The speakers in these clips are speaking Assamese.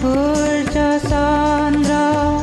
Purja Sandra.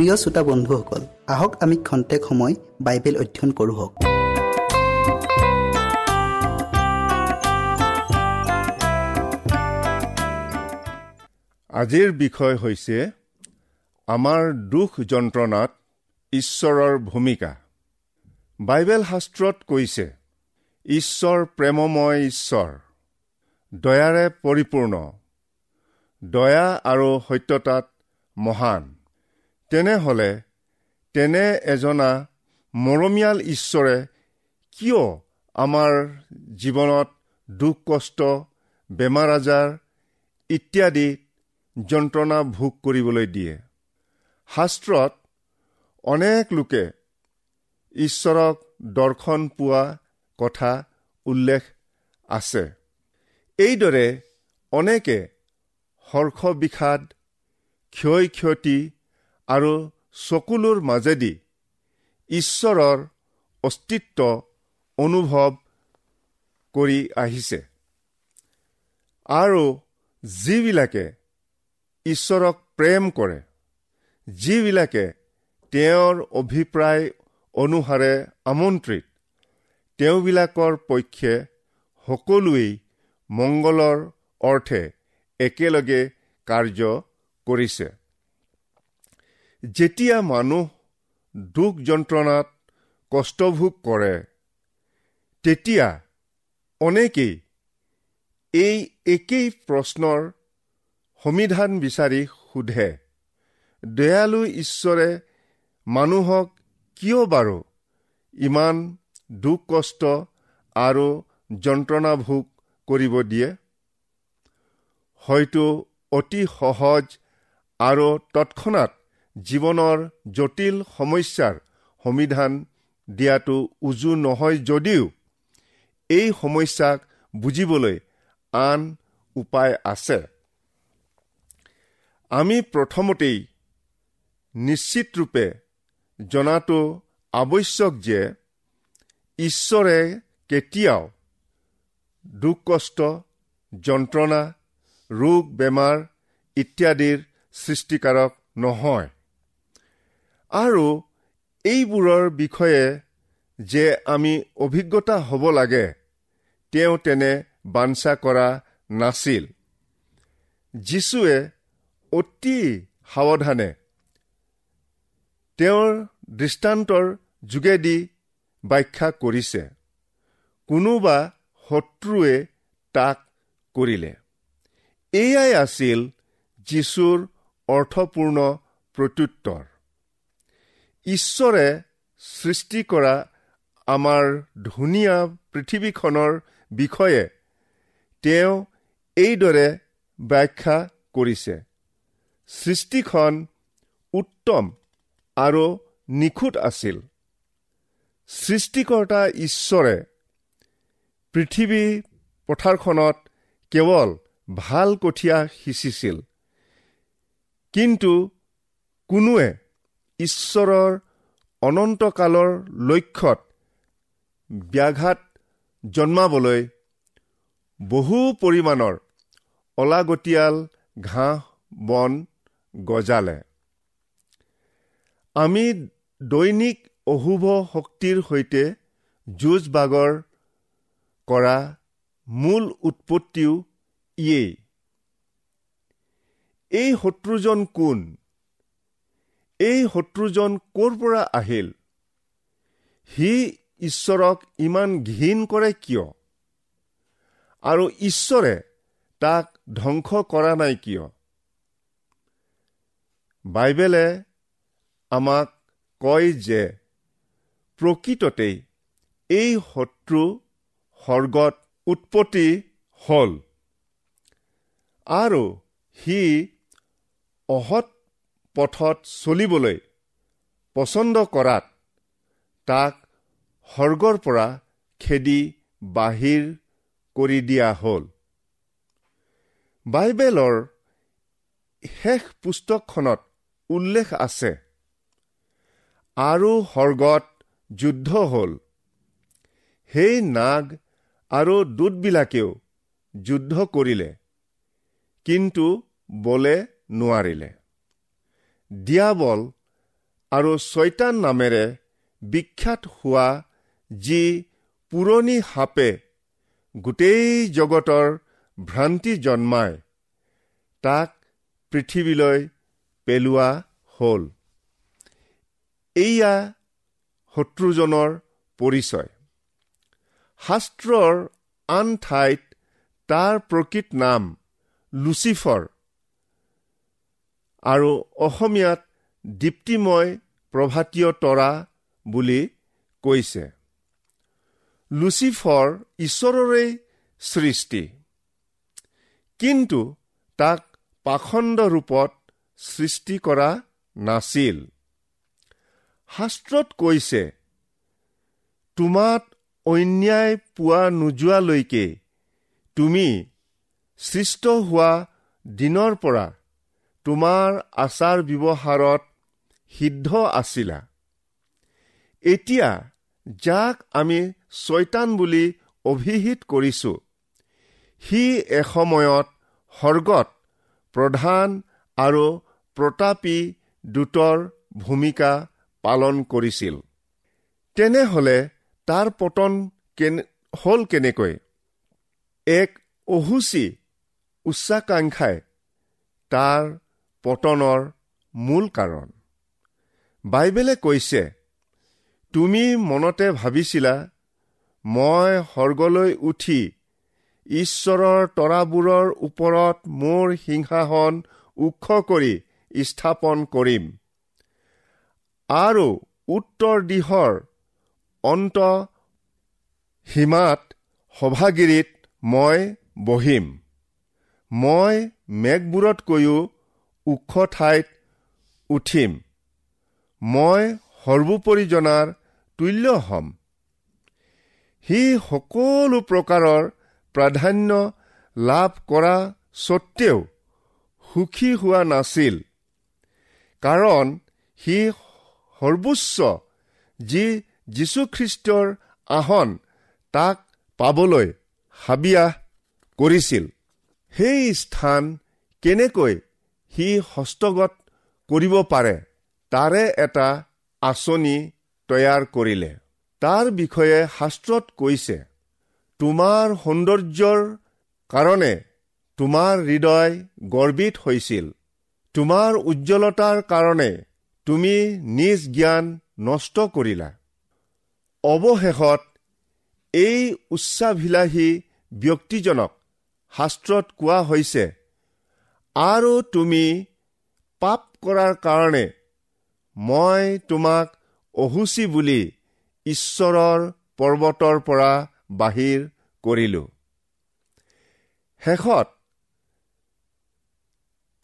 প্ৰিয় শ্ৰোতা বন্ধুসকল আহক আমি খন্তেক সময় বাইবেল অধ্যয়ন কৰোঁ আজিৰ বিষয় হৈছে আমাৰ দুখ যন্ত্ৰণাত ঈশ্বৰৰ ভূমিকা। বাইবেল শাস্ত্ৰত কৈছে ঈশ্বৰ প্ৰেমময় ঈশ্বৰ দয়াৰে পৰিপূৰ্ণ দয়া আৰু সত্যতাত মহান। তেনেহ'লে তেনে এজনা মৰমীয়াল ঈশ্বৰে কিয় আমাৰ জীৱনত দুখ কষ্ট বেমাৰ আজাৰ ইত্যাদি যন্ত্ৰণা ভোগ কৰিবলৈ দিয়ে? শাস্ত্ৰত অনেক লোকে ঈশ্বৰক দৰ্শন পোৱা কথা উল্লেখ আছে। এইদৰে অনেকে হৰ্ষ বিষাদ ক্ষয় ক্ষতি আৰু চকুলোৰ মাজেদি ঈশ্বৰৰ অস্তিত্ব অনুভৱ কৰি আহিছে। আৰু যিবিলাকে ঈশ্বৰক প্ৰেম কৰে যিবিলাকে তেওঁৰ অভিপ্ৰায় অনুসাৰে আমন্ত্ৰিত তেওঁবিলাকৰ পক্ষে সকলোৱেই মংগলৰ অৰ্থে একেলগে কাৰ্য কৰিছে। যেতিয়া মানুহ দুখ যন্ত্ৰণাত কষ্টভোগ কৰে তেতিয়া অনেকেই এই একেই প্ৰশ্নৰ সমিধান বিচাৰি সোধে দয়ালু ঈশ্বৰে মানুহক কিয় বাৰু ইমান দুখ কষ্ট আৰু যন্ত্ৰণা ভোগ কৰিব দিয়ে? হয়তো অতি সহজ আৰু তৎক্ষণাত জীৱনৰ জটিল সমস্যাৰ সমিধান দিয়াটো উজু নহয় যদিও এই সমস্যাক বুজিবলৈ আন উপায় আছে। আমি প্ৰথমতেই নিশ্চিতৰূপে জনাটো আৱশ্যক যে ঈশ্বৰে কেতিয়াও দুখ কষ্ট যন্ত্ৰণা ৰোগ বেমাৰ ইত্যাদিৰ সৃষ্টিকাৰক নহয়। আৰু এইবোৰৰ বিষয়ে যে আমি অভিজ্ঞতা হ'ব লাগে তেওঁ তেনে বাঞ্ছা কৰা নাছিল। যীশুৱে অতি সাৱধানে তেওঁৰ দৃষ্টান্তৰ যোগেদি ব্যাখ্যা কৰিছে। কোনোবা শত্ৰুৱে তাক কৰিলে। এয়াই আছিল যীশুৰ অৰ্থপূৰ্ণ প্ৰত্যুত্তৰ। ঈশ্বৰে সৃষ্টি কৰা আমাৰ ধুনীয়া পৃথিৱীখনৰ বিষয়ে তেওঁ এইদৰে ব্যাখ্যা কৰিছে। সৃষ্টিখন উত্তম আৰু নিখুঁত আছিল। সৃষ্টিকৰ্তা ঈশ্বৰে পৃথিৱী পথাৰখনত কেৱল ভাল কঠীয়া সিঁচিছিল। কিন্তু কোনোৱে ঈশ্বৰৰ অনন্তকালৰ লক্ষ্যত ব্যাঘাত জন্মাবলৈ বহু পৰিমাণৰ অলাগতিয়াল ঘাঁহ বন গজালে। আমি দৈনিক অশুভ শক্তিৰ সৈতে যুঁজ বাগৰ কৰা মূল উৎপত্তিও ইয়েই। এই শত্ৰুজন কোন? এই শত্ৰুজন ক'ৰ পৰা আহিল? সি ঈশ্বৰক ইমান ঘীন কৰে কিয়? আৰু ঈশ্বৰে তাক ধ্বংস কৰা নাই কিয়? বাইবেলে আমাক কয় যে প্ৰকৃততেই এই শত্ৰু স্বৰ্গত উৎপত্তি হ'ল। আৰু সি অহৎ পথত চলিবলৈ পচন্দ কৰাত তাক স্বৰ্গৰ পৰা খেদি বাহিৰ কৰি দিয়া হ'ল। বাইবেলৰ শেষ পুস্তকখনত উল্লেখ আছে আৰু স্বৰ্গত যুদ্ধ হ'ল। সেই নাগ আৰু দূতবিলাকেও যুদ্ধ কৰিলে কিন্তু বলে নোৱাৰিলে। দিয়াবল আৰু ছয়তান নামেৰে বিখ্যাত হোৱা যি পুৰণি সাপে গোটেই জগতৰ ভ্ৰান্তি জন্মায় তাক পৃথিৱীলৈ পেলোৱা হ'ল। এয়া শত্ৰুজনৰ পৰিচয়। শাস্ত্ৰৰ আন ঠাইত তাৰ প্ৰকৃত নাম লুচিফৰ। আৰু অসমীয়াত দীপ্তিময় প্ৰভাতীয় তৰা বুলি কৈছে। লুচিফৰ ঈশ্বৰৰে সৃষ্টি। কিন্তু তাক পাখণ্ড ৰূপত সৃষ্টি কৰা নাছিল। শাস্ত্ৰত কৈছে তোমাত অন্যায় পোৱা নোযোৱালৈকে তুমি সৃষ্ট হোৱা দিনৰ পৰা তোমাৰ আচাৰ ব্যৱহাৰত সিদ্ধ আছিলা। এতিয়া যাক আমি ছয়তান বুলি অভিহিত কৰিছো সি এসময়ত সৰ্গত প্ৰধান আৰু প্ৰতাপী দূতৰ ভূমিকা পালন কৰিছিল। তেনেহলে তাৰ পতন হ'ল কেনেকৈ? এক অহুচি উচ্চাকাংক্ষাই তাৰ পতনৰ মূল কাৰণ। বাইবেলে কৈছে তুমি মনতে ভাবিছিলা মই সৰ্গলৈ উঠি ঈশ্বৰৰ তৰাবোৰৰ ওপৰত মোৰ সিংহাসন ওখ কৰি স্থাপন কৰিম আৰু উত্তৰ দিশৰ অন্ত সীমাত সভাগিৰিত মই বহিম। মই মেঘবোৰতকৈও ওখ ঠাইত উঠিম। মই সৰ্বোপৰি জনাৰ তুল্য হ'ম। সি সকলো প্ৰকাৰৰ প্ৰাধান্য লাভ কৰা স্বত্তেও সুখী হোৱা নাছিল। কাৰণ সি সৰ্বোচ্চ যি যীশুখ্ৰীষ্টৰ আসন তাক পাবলৈ হাবিয়াহ কৰিছিল। সেই স্থান কেনেকৈ সি হস্তগত কৰিব পাৰে। তাৰে এটা আঁচনি তৈয়াৰ কৰিলে। তাৰ বিষয়ে শাস্ত্ৰত কৈছে তোমাৰ সৌন্দৰ্যৰ কাৰণে তোমাৰ হৃদয় গৰ্বিত হৈছিল। তোমাৰ উজ্জ্বলতাৰ কাৰণে তুমি নিজ জ্ঞান নষ্ট কৰিলা। অৱশেষত এই উচ্চাভিলাষী ব্যক্তিজনক শাস্ত্ৰত কোৱা হৈছে আৰু তুমি পাপ কৰাৰ কাৰণে মই তোমাক অহুচি বুলি ঈশ্বৰৰ পৰ্বতৰ পৰা বাহিৰ কৰিলো। শেষত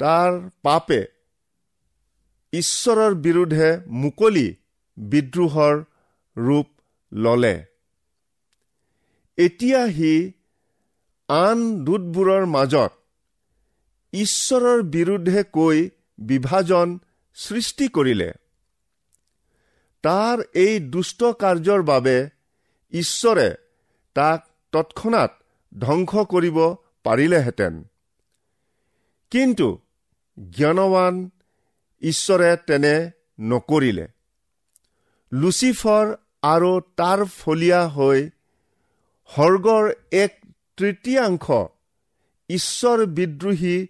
তাৰ পাপে ঈশ্বৰৰ বিৰুদ্ধে মুকলি বিদ্ৰোহৰ ৰূপ ললে। এতিয়া সি আন দূতবোৰৰ মাজত ঈশ্বৰৰ বিৰুদ্ধে কৈ বিভাজন সৃষ্টি কৰিলে। তাৰ এই দুষ্ট কাৰ্যৰ বাবে ঈশ্বৰে তাক তৎক্ষণাত ধ্বংস কৰিব পাৰিলেহেঁতেন। কিন্তু জ্ঞানৱান ঈশ্বৰে তেনে নকৰিলে। লুচিফৰ আৰু তাৰ ফলীয়া হৈ সৰ্গৰ এক তৃতীয়াংশ ঈশ্বৰ বিদ্ৰোহী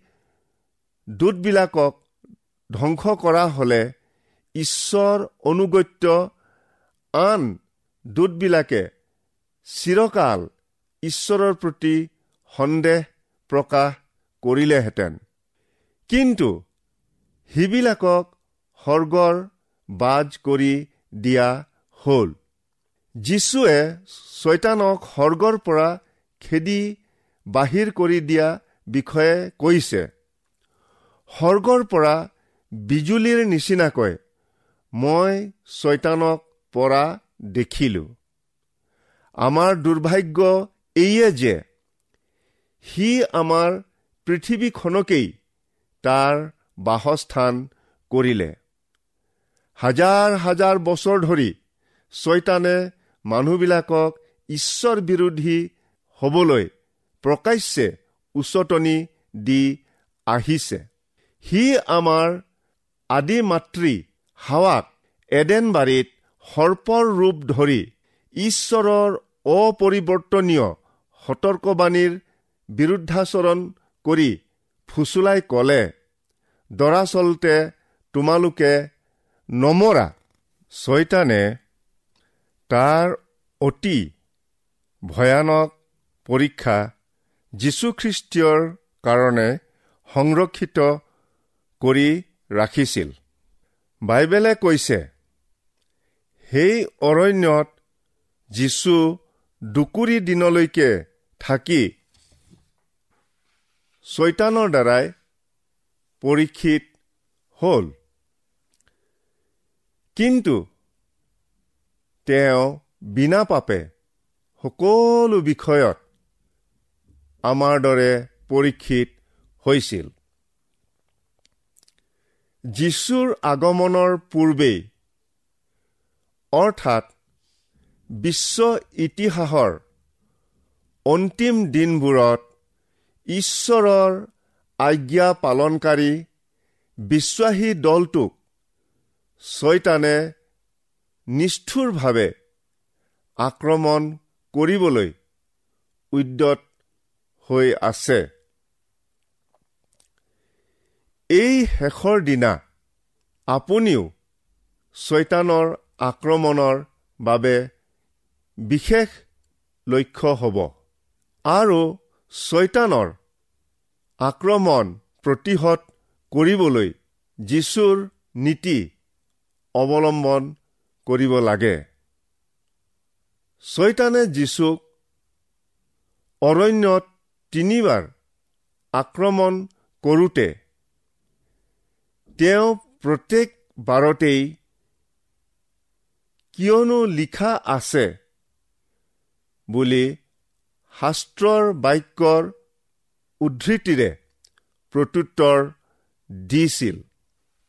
দূতবিলাকক ধ্বংস কৰা হলে ঈশ্বৰ অনুগত্য আন দূতবিলাকে চিৰকাল ঈশ্বৰৰ প্ৰতি সন্দেহ প্ৰকাশ কৰিলেহেঁতেন। কিন্তু সিবিলাকক সৰ্গৰ বাজ কৰি দিয়া হ'ল। যীশুৱে ছয়তানক সৰ্গৰ পৰা খেদি বাহিৰ কৰি দিয়া বিষয়ে কৈছে। সৰ্গৰ পৰা বিজুলীৰ নিচিনাকৈ মই ছয়তানক পৰা দেখিলো। আমাৰ দুৰ্ভাগ্য এইয়ে যে সি আমাৰ পৃথিৱীখনকেই তাৰ বাসস্থান কৰিলে। হাজাৰ হাজাৰ বছৰ ধৰি ছয়তানে মানুহবিলাকক ঈশ্বৰ বিৰোধী হবলৈ প্ৰকাশ্যে উচতনি দি আহিছে। সি আমাৰ আদি মাতৃ হাৱাক এডেনবাৰীত সৰ্পৰ ৰূপ ধৰি ঈশ্বৰৰ অপৰিৱৰ্তনীয় সতৰ্কবাণীৰ বিৰুদ্ধাচৰণ কৰি ফুচুলাই ক'লে দৰাচলতে তোমালোকে নমৰা ছয়তানে তাৰ অতি ভয়ানক পৰীক্ষা যীশুখ্ৰীষ্টীয়ৰ কাৰণে সংৰক্ষিত কৰি ৰাখিছিল। বাইবেলে কৈছে সেই অৰণ্যত যীশু দুকুৰি দিনলৈকে থাকি ছৈতানৰ দ্বাৰাই পৰীক্ষিত হ'ল। কিন্তু তেওঁ বিনা পাপে সকলো বিষয়ত আমাৰ দৰে পৰীক্ষিত হৈছিল। যীশুৰ আগমনৰ পূৰ্বেই অৰ্থাৎ বিশ্ব ইতিহাসৰ অন্তিম দিনবোৰত ঈশ্বৰৰ আজ্ঞা পালনকাৰী বিশ্বাসী দলটোক ছয়তানে নিষ্ঠুৰভাৱে আক্ৰমণ কৰিবলৈ উদ্যত হৈ আছে। এই শেষৰ দিনা আপুনিও ছয়তানৰ আক্ৰমণৰ বাবে বিশেষ লক্ষ্য হ'ব। আৰু ছয়তানৰ আক্ৰমণ প্ৰতিহত কৰিবলৈ যীশুৰ নীতি অৱলম্বন কৰিব লাগে। ছয়তানে যীশুক অৰণ্যত তিনিবাৰ আক্ৰমণ কৰোঁতে তেওঁ প্ৰত্যেক বাৰতেই কিয়নো লিখা আছে বুলি শাস্ত্ৰৰ বাক্যৰ উদ্ধৃতিৰে প্ৰত্যুত্তৰ দিছিল।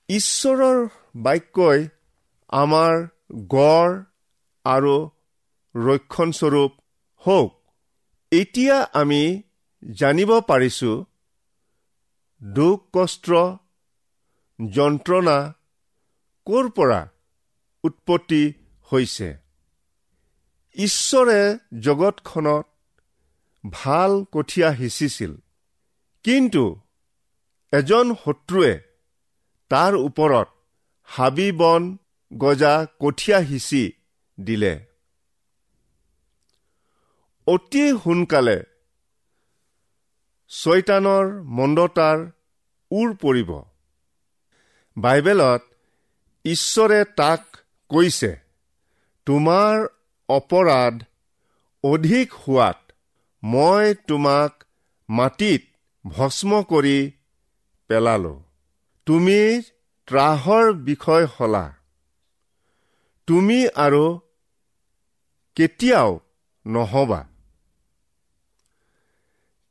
ঈশ্বৰৰ বাক্যই আমাৰ গড় আৰু ৰক্ষণস্বৰূপ হওক। এতিয়া আমি জানিব পাৰিছো দুখ কষ্ট যন্ত্ৰণা ক'ৰ পৰা উৎপত্তি হৈছে? ঈশ্বৰে জগতখনত ভাল কঠীয়া সিঁচিছিল কিন্তু এজন শত্ৰুৱে তাৰ ওপৰত হাবি বন গজা কঠীয়া সিঁচি দিলে। অতি সোনকালে ছয়তানৰ মন্দতাৰ উৰ পৰিব। বাইবেলত ঈশ্বৰে তাক কৈছে তোমাৰ অপৰাধ অধিক হোৱাত মই তোমাক মাটিত ভস্ম কৰি পেলালো। তুমি ত্ৰাহৰ বিষয় হলা। তুমি আৰু কেতিয়াও নহবা।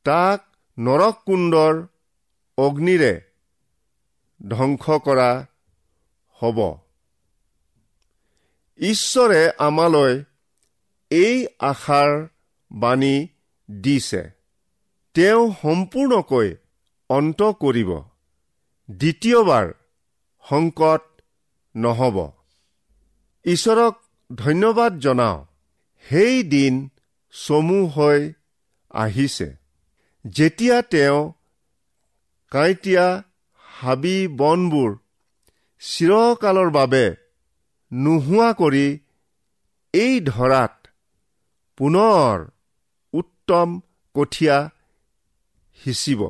তাক নৰকুণ্ডৰ অগ্নিৰে ধ্বংস কৰা হ'ব। ঈশ্বৰে আমালৈ এই আশাৰ বাণী দিছে। তেওঁ সম্পূৰ্ণকৈ অন্ত কৰিব। দ্বিতীয়বাৰ সংকট নহ'ব। ঈশ্বৰক ধন্যবাদ জনাওঁ। সেই দিন চমু হৈ আহিছে। যেতিয়া তেওঁ কাঁইটীয়া হাবি বনবোৰ চিৰকালৰ বাবে নোহোৱা কৰি এই ধৰাত পুনৰ উত্তম কঠীয়া সিঁচিব।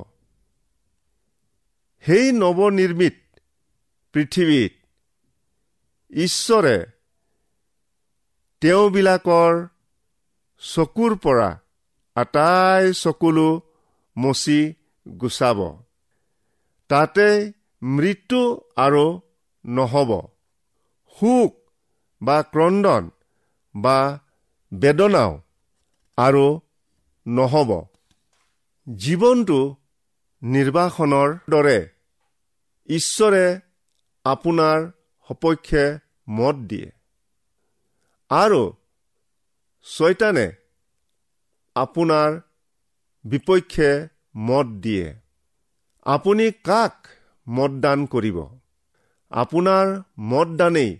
সেই নৱনিৰ্মিত পৃথিৱীত ঈশ্বৰে তেওঁবিলাকৰ চকুৰ পৰা আটাই চকুলো মচি গুচাব। তাতে মৃত্যু আৰু নহ'ব। সুখ বা ক্ৰদন বা বেদনাও আৰু নহ'ব। জীৱনটো নিৰ্বাসনৰ দৰে। ঈশ্বৰে আপোনাৰ সপক্ষে মত দিয়ে। আৰু ছয়তানে আপোনাৰ বিপক্ষে মত দিয়ে। আপুনি কাক মতদান কৰিব? আপোনাৰ মতদানেই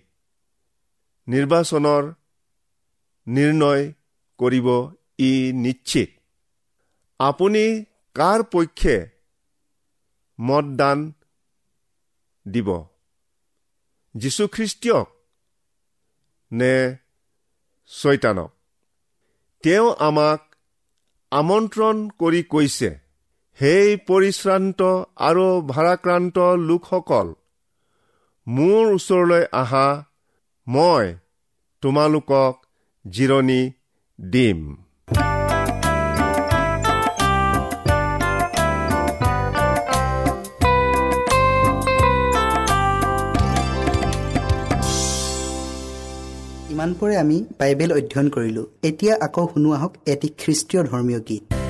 নিৰ্বাচনৰ নিৰ্ণয় কৰিব ই নিশ্চিত। আপুনি কাৰ পক্ষে মতদান দিব? যীশুখ্ৰীষ্টীয়ক নে ছয়তানক? তেওঁ আমাক আমন্ত্ৰণ কৰি কৈছে। সেই পৰিশ্ৰান্ত আৰু ভাৰাক্ৰান্ত লোকসকল মোৰ ওচৰলৈ আহা মই তোমালোকক জিৰণি দিম। ইমানপৰে আমি বাইবেল অধ্যয়ন কৰিলোঁ। এতিয়া আকৌ শুনো আহক এটি খ্ৰীষ্টীয় ধৰ্মীয় গীত।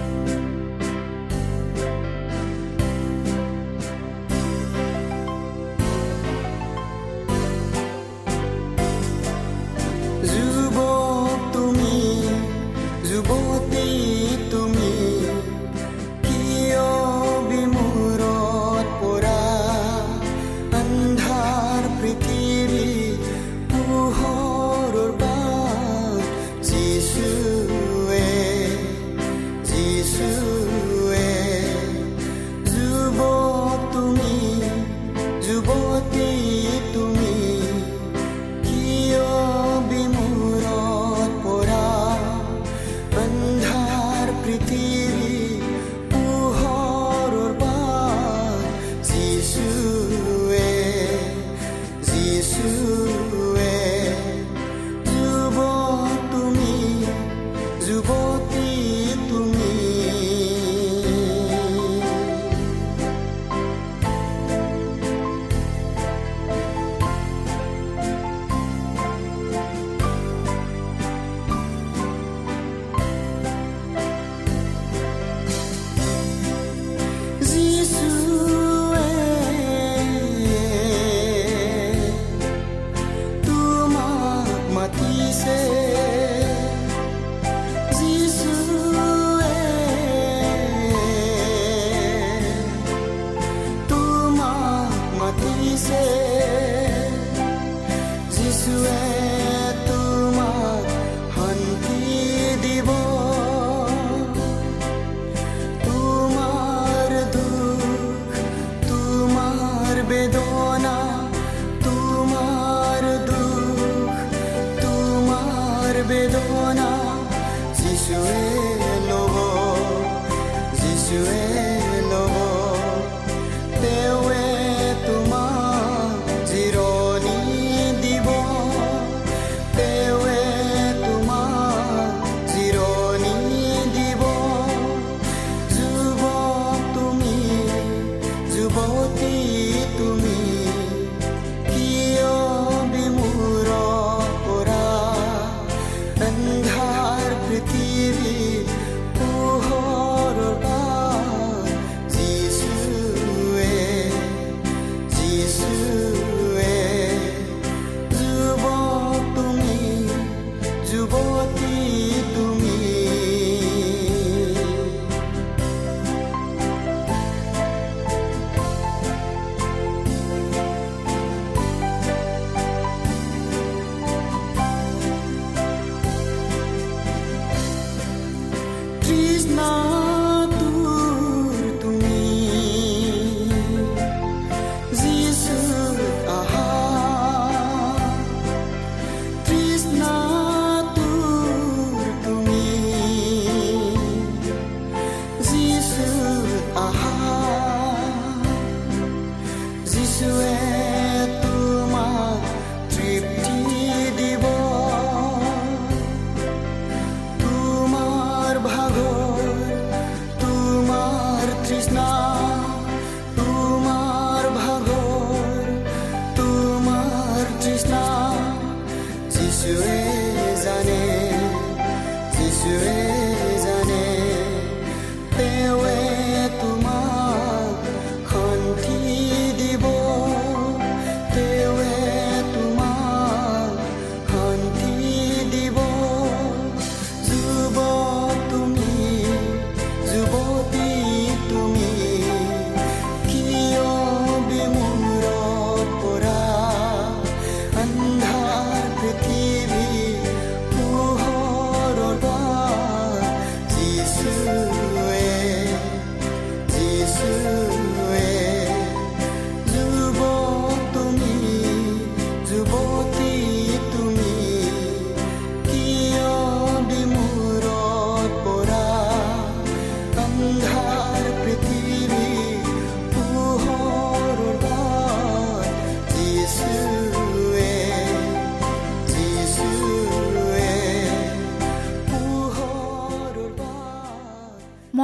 别多